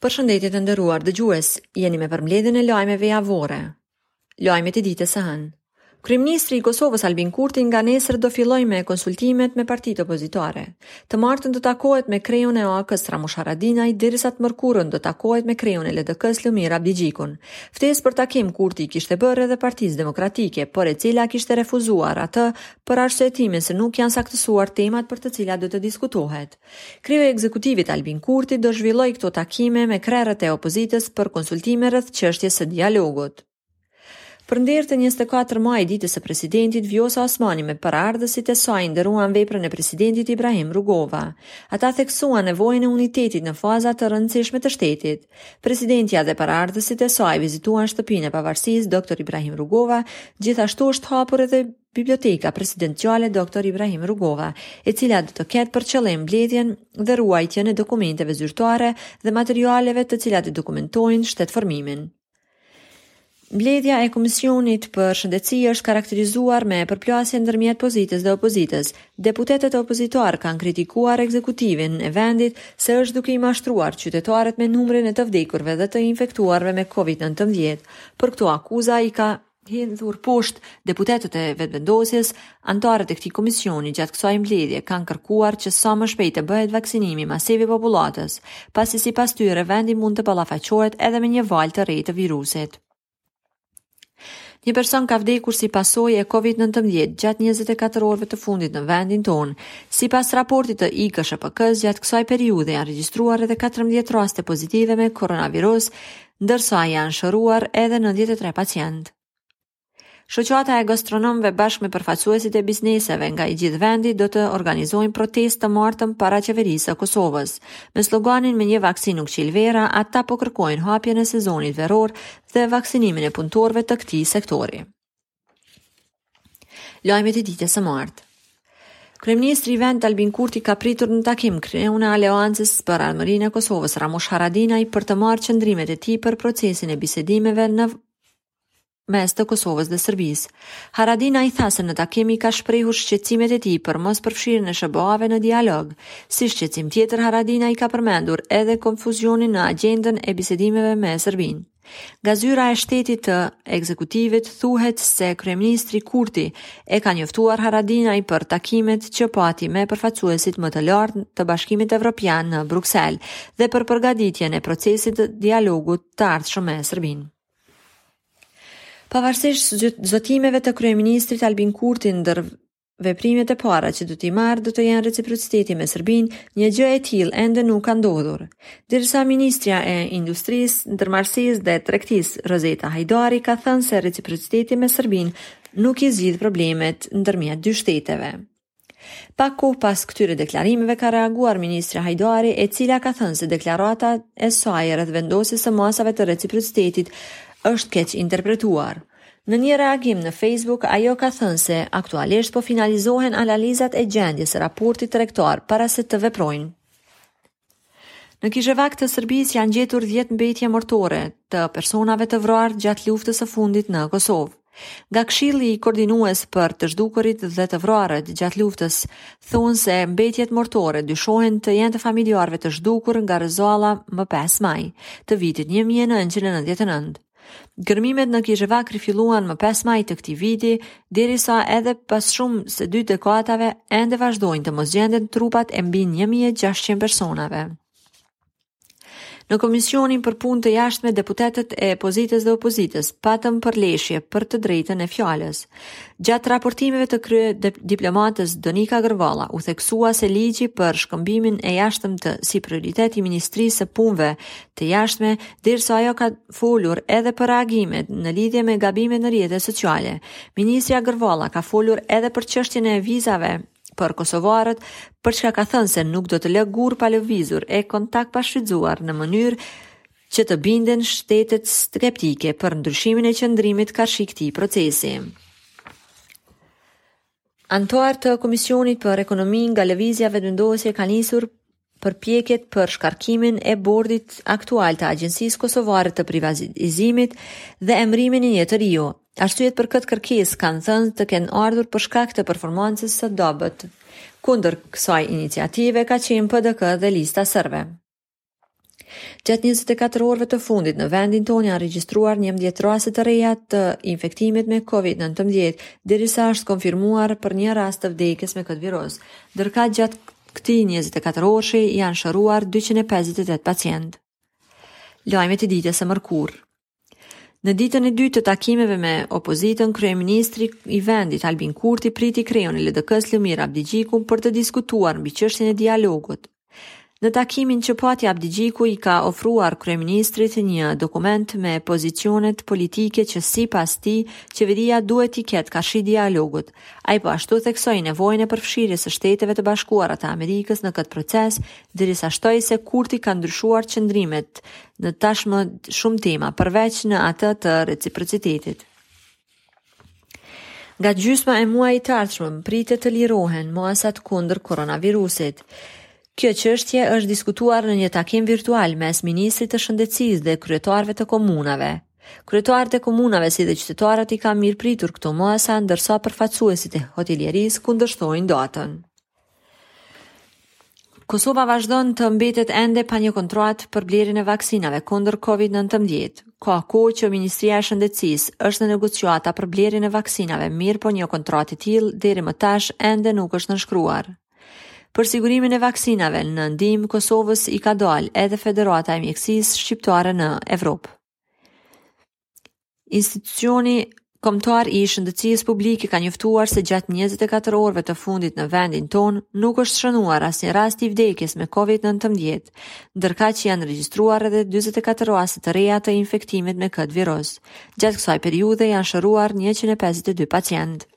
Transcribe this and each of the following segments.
Përshëndetje të nderuar dëgjues, jeni me përmbledhjen e lajmeve javore. Lajmet e ditës së hënë. Kryeministri i Kosovës Albin Kurti nga nesër do fillojë me konsultimet me partitë opozitare. Të martën do takohet me kreun e AAK-së Ramush Haradinaj, derisa të mërkurën do takohet me kreun e LDK-së Lumir Abdixhikun. Ftesë për takim Kurti i kishte bërë edhe Partisë Demokratike, por e cila kishte refuzuar atë për arsyetimin se nuk janë saktësuar temat për të cilat do të diskutohet. Kreu i ekzekutivit Albin Kurti do zhvillojë këto takime me krerët e opozitës për konsultime rreth çështjes së dialogut. Për nder të njëzet e katër maj, ditës së presidentit, Vjosa Osmani me paraardhësit e saj nderuan veprën e presidentit Ibrahim Rugova. Ata theksuan nevojën e unitetit në faza të rëndësishme të shtetit. Presidentja dhe paraardhësit e saj vizituan shtëpinë e pavarësisë Dr. Ibrahim Rugova, gjithashtu është hapur edhe Biblioteka Presidenciale Dr. Ibrahim Rugova, e cila do të ketë për qëllim mbledhjen dhe ruajtjen e dokumenteve zyrtare dhe materialeve të cilat i dokumentojnë shtetformimin. Mbledhja e Komisionit për Shëndetësi është karakterizuar me përplasje ndërmjet pozitës dhe opozitës. Deputetët opozitarë kanë kritikuar ekzekutivin e vendit se është duke i mashtruar qytetarët me numrin e të vdekurve dhe të infektuarve me COVID-19. Për këto akuza i ka Hedhur poshtë, deputetët e Vetëvendosjes, anëtarët e këtij komisioni gjatë kësaj mbledhje kanë kërkuar që sa më shpejt të bëhet vaksinimi masiv i popullatës, pasi sipas tyre vendi mund të ballafaqohet edhe me një valë të re të virusit. Një person ka vdekur si pasojë e COVID-19 gjatë 24 orëve të fundit në vendin tonë. Sipas raportit të IKSHPK-s, gjatë kësaj periudhe janë regjistruar edhe 14 raste pozitive me koronavirus, ndërsa janë shëruar edhe 93 pacientë. Shoqata e gastronomëve bashkë me përfaqësuesit e bizneseve nga i gjithë vendi do të organizojnë protestë të martën para qeverisë së Kosovës. Me sloganin me një vaksinë nuk çil vera, ata po kërkojnë hapjen e sezonit veror dhe vaksinimin e punëtorëve të këtij sektori. Lajmet e ditës së martë. Kryeministri i vendit Albin Kurti ka pritur në takim kreun e Aleancës për Ardhmërinë e Kosovës Ramush Haradinaj për të marrë qëndrimet e tij për procesin e bisedimeve në mes të Kosovës dhe Serbisë. Haradinaj tha se në takim i ka shprehur shqetësimet e tij për mospërfshirjen e SHBA-ve në dialog. Si shqetësim tjetër Haradinaj ka përmendur edhe konfuzionin në agjendën e bisedimeve me Serbinë. Nga zyra e shefit të ekzekutivit thuhet se kryeministri Kurti e ka njoftuar Haradinajn për takimet që pati me përfaqësuesit më të lartë të Bashkimit Evropian në Bruksel dhe për përgatitjen e procesit të dialogut të ardhshëm me Serbinë. Pavarësisht zotimeve të kryeministrit Albin Kurti ndër Veprimet e para që do t'i marrë do të jenë reciprociteti me Serbinë, një gjë e tillë ende nuk ka ndodhur. Derisa ministrja e Industrisë, Ndërmarrësisë dhe Tregtisë, Rozeta Hajdari ka thënë se reciprociteti me Serbinë nuk i zgjidh problemet ndërmjet dy shteteve. Pak kohë pas këtyre deklarimeve ka reaguar ministrja Hajdari, e cila ka thënë se deklarata e saj rreth vendosjes së masave të reciprocitetit është keqinterpretuar. Në një reagim në Facebook, ajo ka thënë se aktualisht po finalizohen analizat e gjendjes së raportit tregtar para se të veprojnë. Në Kizhevak të Serbisë janë gjetur 10 mbetje mortore të personave të vrarë gjatë luftës së fundit në Kosovë. Nga Këshilli Koordinues për të zhdukurit dhe të vrarët gjatë luftës, thonë se mbetjet mortore dyshohen të jenë të familjarëve të zhdukur nga Rezalla më 5 maj të vitit 1999. Gërmimet në Kizhevak rifilluan më 5 maj të këtij viti, derisa edhe pas shumë se dy dekatave ende vazhdojnë të mos gjenden trupat e mbi 1600 personave. Në Komisionin për Punë të Jashtme deputetët e pozitës dhe opozitës patën përleshje për të drejtën e fjalës. Gjatë raportimeve të kryediplomates Donika Gërvalla u theksua se ligji për shërbimin e jashtëm është si prioritet i Ministrisë së Punëve të Jashtme, derisa ajo ka folur edhe për reagimet në lidhje me gabimet në rrjetet sociale. Ministrja Gërvalla ka folur edhe për çështjen e vizave për kosovarët, për çka ka thënë se nuk do të lë gur pa lëvizur e kontakt pa shfrytëzuar në mënyrë që të binden shtetet skeptike për ndryshimin e qëndrimit karshi këtij procesi. Anëtarë të Komisionit për Ekonomi nga Lëvizja Vetëvendosje ka nisur përpjekjet për shkarkimin e bordit aktual të Agjencisë Kosovare të Privatizimit dhe emërimin e një të riu. Arsyet për këtë kërkesë kanë thënë të kenë ardhur për shkak të performancës së dobët. Kundër kësaj iniciative ka qenë PDK dhe Lista Serbe. Gjatë 24 orëve të fundit në vendin tonë janë regjistruar 11 raste të reja të infektimit me COVID-19, derisa është konfirmuar për një rast të vdekjes me këtë virus. Ndërkaq gjatë këtij 24 orëshi janë shëruar 258 pacientë. Lajmet e ditës së mërkurë. Në ditën e dytë të takimeve me opozitën, kryeministri i vendit Albin Kurti priti kreun e LDK-s Lumir Abdixhikun për të diskutuar mbi çështjen e dialogut. Në takimin që pati Abdixhiku i ka ofruar kryeministrit një dokument me pozicionet politike që sipas tij qeveria duhet t'i ketë karshi dialogut. Ai po ashtu theksoi nevojën e përfshirjes së Shteteve të Bashkuara të Amerikës në këtë proces, derisa shtoi se Kurti ka ndryshuar qëndrimet në tashmë shumë tema, përveç në atë të reciprocitetit. Nga gjysma e muajit të ardhshëm, pritet të lirohen masat kundër koronavirusit. Kjo çështje është diskutuar në një takim virtual mes Ministrit të Shëndetësisë dhe kryetarëve të komunave. Kryetarët e komunave si dhe qytetarët i kanë mirëpritur këto masa, ndërsa përfaqësuesit e hotelierisë kundërshtojnë datën. Kosova vazhdon të mbetet ende pa një kontratë për blerjen e vaksinave kundër COVID-19. Ka kohë që Ministria e Shëndetësisë është në negociata për blerjen e vaksinave, mirëpo një kontratë e tillë deri më tash ende nuk është nënshkruar. Për sigurimin e vaksinave në ndihmë Kosovës i ka dalë edhe Federata e Mjekësisë Shqiptare në Evropë. Institucioni Kombëtar i Shëndetësisë Publike ka njoftuar se gjatë 24 orëve të fundit në vendin tonë nuk është shënuar asnjë rast i vdekjes me COVID-19, ndërkaq janë regjistruar edhe 44 raste të reja të infektimit me këtë virus. Gjatë kësaj periudhe janë shëruar 152 pacientë.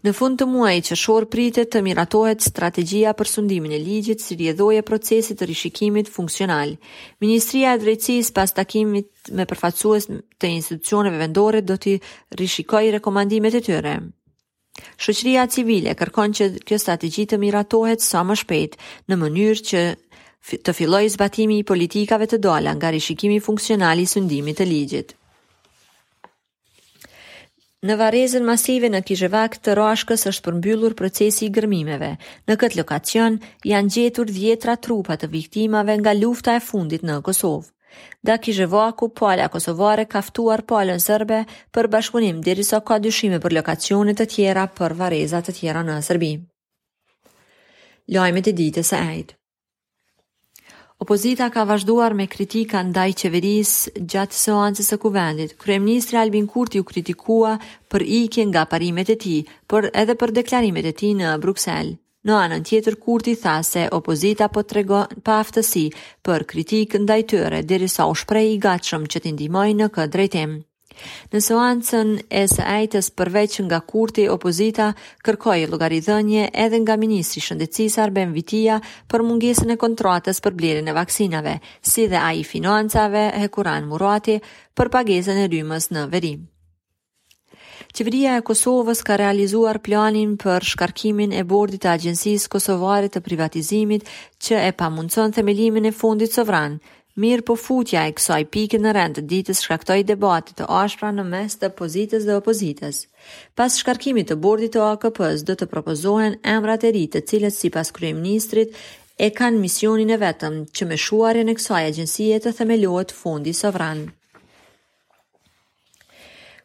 Në fund të muajit qershor pritet të miratohet strategjia për sundimin e ligjit si rrjedhojë e procesit të rishikimit funksional. Ministria e Drejtësisë pas takimit me përfaqësues të institucioneve vendore do t'i rishikojë rekomandimet e tyre. Shoqëria civile kërkon që kjo strategji të miratohet sa më shpejt, në mënyrë që të fillojë zbatimi i politikave të dala nga rishikimi funksional i sundimit të ligjit. Në varrezën masive në Kizhevak të Rashkës është përmbyllur procesi i gërmimeve. Në këtë lokacion janë gjetur dhjetra trupa të viktimave nga lufta e fundit në Kosovë. Nga Kizhevaku, pala kosovare ka ftuar palën serbe për bashkëpunim, derisa ka dyshime për lokacione të tjera për varreza të tjera në Serbi. Lajmet e ditës së ejtë. Opozita ka vazhduar me kritika ndaj qeverisë gjatë seancës së Kuvendit. Kryeministri Albin Kurti u kritikua për ikje nga parimet e tij, por edhe për deklarimet e tij në Bruksel. Në anën tjetër, Kurti tha se opozita po tregon paaftësi për kritikë ndaj tyre, derisa u shpreh i gatshëm që t'i ndihmojë në këtë drejtim. Në seancën e së enjtes përveç nga Kurti, opozita kërkoi llogaridhënie edhe nga ministri i Shëndetësisë Arben Vitia për mungesën e kontratës për blerjen e vaksinave, si dhe ai i Financave Hekuran Murati për pagesën e rrymës në veri. Qeveria e Kosovës ka realizuar planin për shkarkimin e bordit të Agjencisë Kosovare të Privatizimit që e pamundëson themelimin e Fondit Sovran, Mirëpo futja e kësaj pike në rend të ditës shkaktoi debate të ashpra në mes të pozitës dhe opozitës. Pas shkarkimit të bordit të AKP-së do të propozohen emrat e ri të cilët sipas kryeministrit e kanë misionin e vetëm që me shuarjen e kësaj agjencie të themelohet fondi sovran.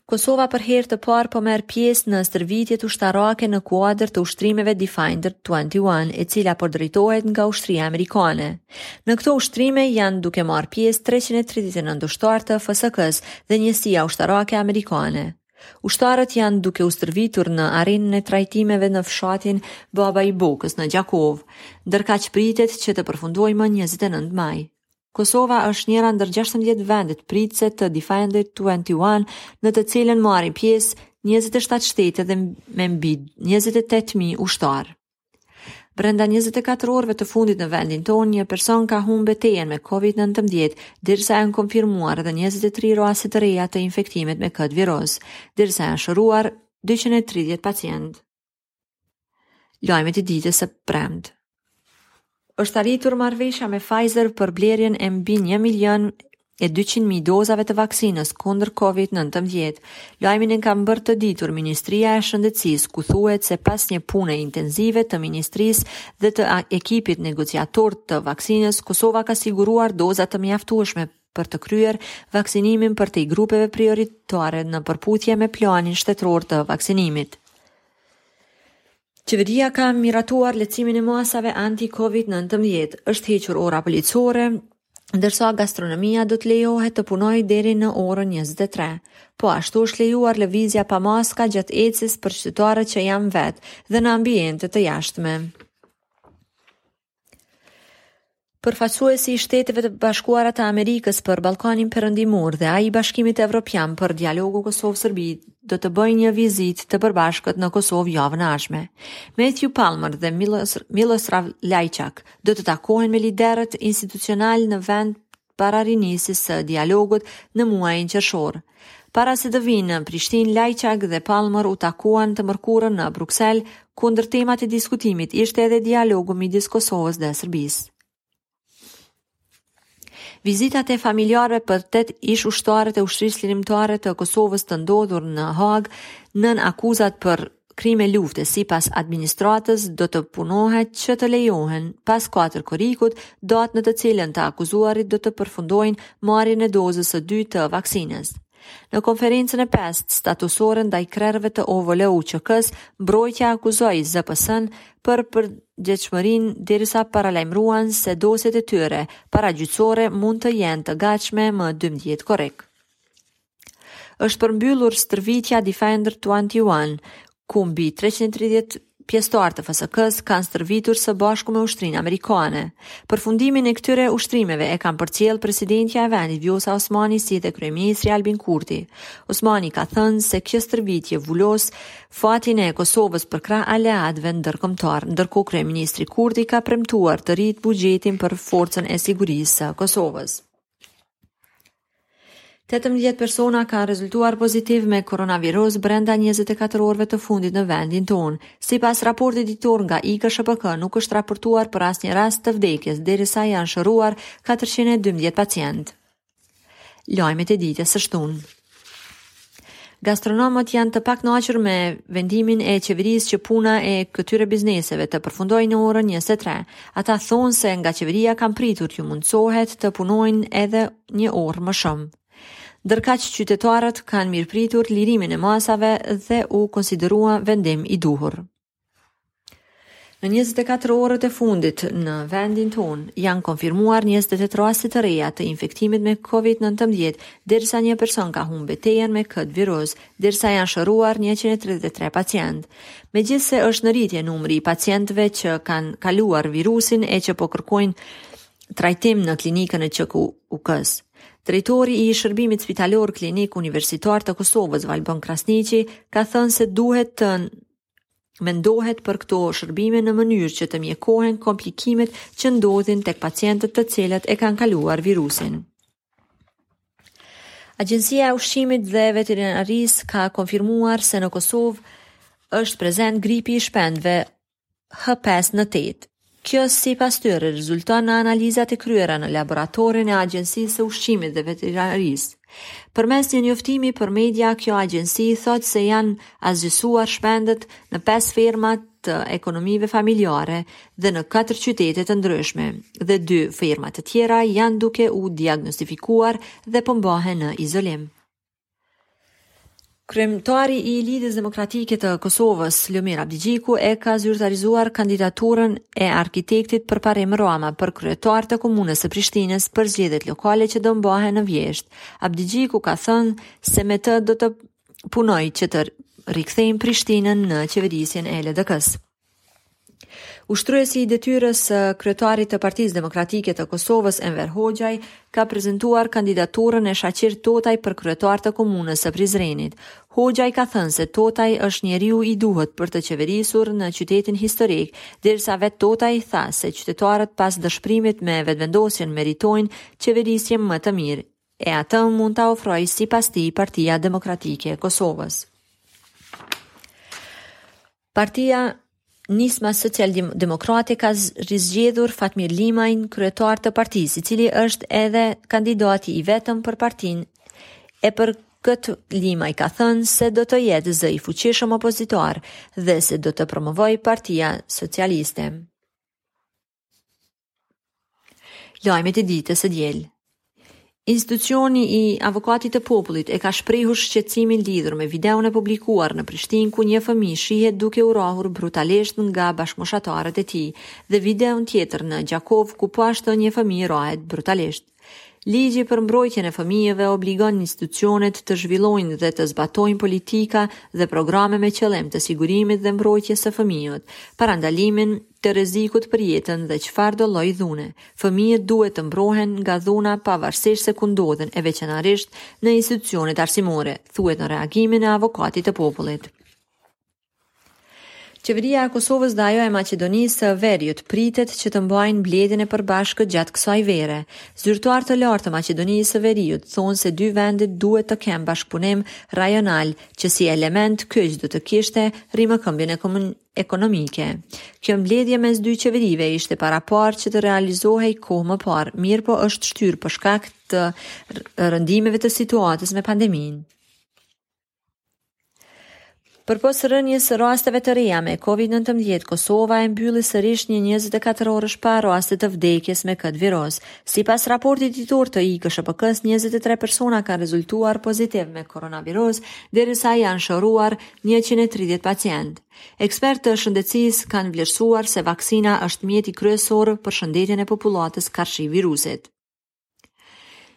Kosova për herë të parë po merr pjesë në stërvitjet ushtarake në kuadër të ushtrimeve Defender 21, e cila po drejtohet nga ushtria amerikane. Në këto ushtrime janë duke marrë pjesë 339 ushtarë të FSK-së dhe njësia ushtarake amerikane. Ushtarët janë duke u stërvitur në arenën e trajtimeve në fshatin Babaj i Bokës në Gjakovë, ndërkaq pritet që të përfundojë më 29 maj. Kosova është njëra ndër gjashtëmbëdhjetë vendet pritëse të Defender Twenty One, në të cilën marrin pjesë njëzet e shtatë shtete dhe me mbi njëzet e tetë mijë ushtarë. Brenda 24 orëve të fundit në vendin tonë, një person ka humb betejën me COVID-19, derisa janë konfirmuar edhe 23 raste të reja të infektimit me këtë virus, derisa janë shëruar 230 pacientë. Lajmet e ditës së premte. Është arritur marrëveshja me Pfizer për blerjen e mbi 1 milion e 200.000 dozave të vaksinës kundër COVID-19. Lajmin e ka bërë të ditur Ministria e Shëndetësisë, ku thuhet se pas një pune intensive të Ministrisë dhe të ekipit negociator të vaksinës, Kosova ka siguruar doza të mjaftueshme për të kryer vaksinimin përtej grupeve prioritare në përputhje me planin shtetëror të vaksinimit. Qeveria ka miratuar lehtësimin e masave anti-COVID-19, është hequr ora policore, ndërsa gastronomia do të lejohet të punojë deri në orën 23. Po ashtu është lejuar lëvizja pa maska gjatë ecjes për qytetarët që janë vetë dhe në ambiente të jashtme. Përfaqësuesi i Shteteve të Bashkuara të Amerikës për Ballkanin Perëndimor dhe ai i Bashkimit Evropian për dialogun Kosovë-Serbi do të bëjnë një vizitë të përbashkët në Kosovë javën e ardhshme. Matthew Palmer dhe Milos, Milosrav Lajçak do të takohen me liderët institucionalë në vend para rinisjes së dialogut në muajin qershor. Para se të vijnë në Prishtinë, Lajçak dhe Palmer u takuan të mërkurën në Bruksel, ku ndër temat e diskutimit ishte edhe dialogu midis Kosovës dhe Serbisë. Vizitat e familjarëve për tetë ish ushtarët e ushtrisë çlirimtare të Kosovës të ndodhur në Hagë nën akuzat për krime lufte sipas administratës do të punohet që të lejohen pas katër korrikut, datë në të cilën të akuzuarit do të përfundojnë marrjen e dozës së dytë të vaksinës. Në konferencën e pestë statusore ndaj krerëve të OVL UÇK-së, mbrojtja akuzoi ZPS-n për papërgjegjshmëri derisa paralajmëruan se dosjet e tyre paragjyqësore mund të jenë të gatshme më 12 korrik. Është përmbyllur stërvitja Defender 21, ku mbi 330 pjesëtarë të FSK-së kanë stërvitur së bashku me ushtrinë amerikane. Përfundimin e këtyre ushtrimeve e kanë përcjellë presidentja e vendit Vjosa Osmani si dhe kryeministri Albin Kurti. Osmani ka thënë se kjo stërvitje vulos fatin e Kosovës përkrah aleatëve ndërkombëtarë, ndërkohë kryeministri Kurti ka premtuar të rritë buxhetin për Forcën e Sigurisë së Kosovës. Tetëmbëdhjetë persona kanë rezultuar pozitivë me koronavirus brenda 24 orëve të fundit në vendin tonë. Sipas raportit ditor nga IKSHPK, nuk është raportuar për asnjë rast të vdekjes, derisa janë shëruar 412 pacientë. Lajmet e ditës së shtunë. Gastronomët janë të pakënaqur me vendimin e qeverisë që puna e këtyre bizneseve të përfundojë në orën 23. Ata thonë se nga qeveria kanë pritur t'u mundësohet të punojnë edhe një orë më shumë. Ndërkaq qytetarët kanë mirëpritur lirimin e masave dhe u konsiderua vendim i duhur. Në 24 orët e fundit, në vendin tonë, janë konfirmuar 28 raste të reja të infektimit me COVID-19, derisa një person ka humbë betejën me këtë virus, derisa janë shëruar 133 pacientë. Megjithëse është në rritje numri i pacientëve që kanë kaluar virusin e që po kërkojnë trajtim në klinikën e QKUK-s. Drejtori i Shërbimit Spitalor Klinik Universitar të Kosovës, Valbon Krasniqi, ka thënë se duhet të mendohet për këto shërbime në mënyrë që të mjekohen komplikimet që ndodhin tek pacientët të cilët e kanë kaluar virusin. Agjencia e Ushqimit dhe Veterinarisë ka konfirmuar se në Kosovë është prezent gripi i shpendëve H5N8, Kjo sipas tyre rezulton në analizat e kryera në laboratorin e Agjencisë së Ushqimit dhe Veterinarisë. Përmes një njoftimi për media kjo agjenci thotë se janë asgjësuar shpendët në pesë ferma të ekonomive familjare dhe në katër qytete të ndryshme dhe dy ferma të tjera janë duke u diagnostifikuar dhe po mbahen në izolim. Kryetari i Lidhjes Demokratike të Kosovës, Lumir Abdixhiku, e ka zyrtarizuar kandidaturën e arkitektit Përparim Rama për kryetar të komunës së Prishtinës për zgjedhjet lokale që do mbahen në vjeshtë. Abdixhiku ka thënë se me të do të punojë që të rikthejmë Prishtinën në qeverisjen e LDK-së. Ushtruesi i detyrës së kryetarit të Partisë Demokratike të Kosovës, Enver Hoxhaj, ka prezantuar kandidaturën e Shaqir Totaj për kryetar të komunës së Prizrenit. Hoxhaj ka thënë se Totaj është njeriu i duhet për të qeverisur në qytetin historik, derisa vetë Totaj tha se qytetarët pas dëshpërimit me Vetëvendosjen meritojnë qeverisje më të mirë, e atë mund ta ofrojë sipas tij Partia Demokratike e Kosovës. Partia Nisma Socialdemokrate ka rizgjedhur Fatmir Limajn kryetar të partisë, i cili është edhe kandidati i vetëm për partinë. E për këtë Limaj ka thënë se do të jetë zë i fuqishëm opozitar dhe se do të promovojë partia socialiste. Lajmet e ditës së diel. Institucioni i Avokatit të Popullit e ka shprehur shqetësimin lidhur me videon e publikuar në Prishtinë ku një fëmijë shihet duke u rrahur brutalisht nga bashkëmoshatarët e tij dhe videon tjetër në Gjakovë ku po ashtu një fëmijë rrahet brutalisht. Ligji për mbrojtjen e fëmijëve obligon institucionet të zhvillojnë dhe të zbatojnë politika dhe programe me qëllim të sigurimit dhe mbrojtjes së fëmijët, parandalimin të rrezikut për jetën dhe çfarëdo lloj dhune. Fëmijët duhet të mbrohen nga dhuna pavarësisht se ku ndodhen e veçanërisht në institucionet arsimore, thuhet në reagimin e Avokatit të Popullit. Qeveria e Kosovës dhe ajo e Maqedonisë së Veriut pritet që të mbajnë mbledhjen e përbashkët gjatë kësaj vere. Zyrtarë të lartë të Maqedonisë së Veriut thonë se dy vendet duhet të kenë bashkëpunim rajonal që si element kyç do të kishte rimëkëmbjen ekonomike. Kjo mbledhje mes dy qeverive ishte paraparë që të realizohej kohë më parë, mirëpo është shtyrë për shkak të rëndimeve të situatës me pandeminë. Përpos rënies së rasteve të reja me COVID-19, Kosova e mbylli sërish një 24 orësh pa raste të vdekjes me këtë virus. Sipas raportit ditor të IKSHPK-së, 23 persona kanë rezultuar pozitiv me koronavirus, derisa janë shëruar 130 pacientë. Ekspertë të shëndetësisë kanë vlerësuar se vaksina është mjeti kryesor për shëndetjen e popullatës karshi virusit.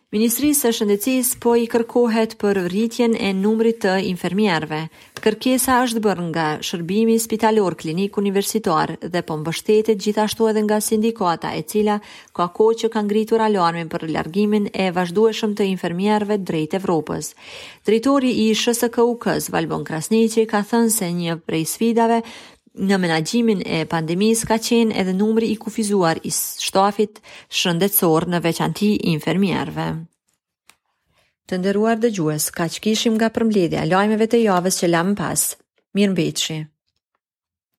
Ministrisë së Shëndetësisë po i kërkohet për rritjen e numrit të infermierëve. Kërkesa është bërë nga Shërbimi Spitalor Klinik Universitar dhe po mbështetet gjithashtu edhe nga sindikata e cila ka kohë që ka ngritur alarmin për largimin e vazhdueshëm të infermierëve drejt Evropës. Drejtori i SHSKUK-s, Valbon Krasniqi, ka thënë se një prej sfidave në menaxhimin e pandemisë ka qenë edhe numri i kufizuar i shtafit shëndetësor në veçanti infermierëve. Të nderuar dëgjues, kaq kishim nga përmbledhja e lajmeve të javës që lamë pas. Mirë mbetshi.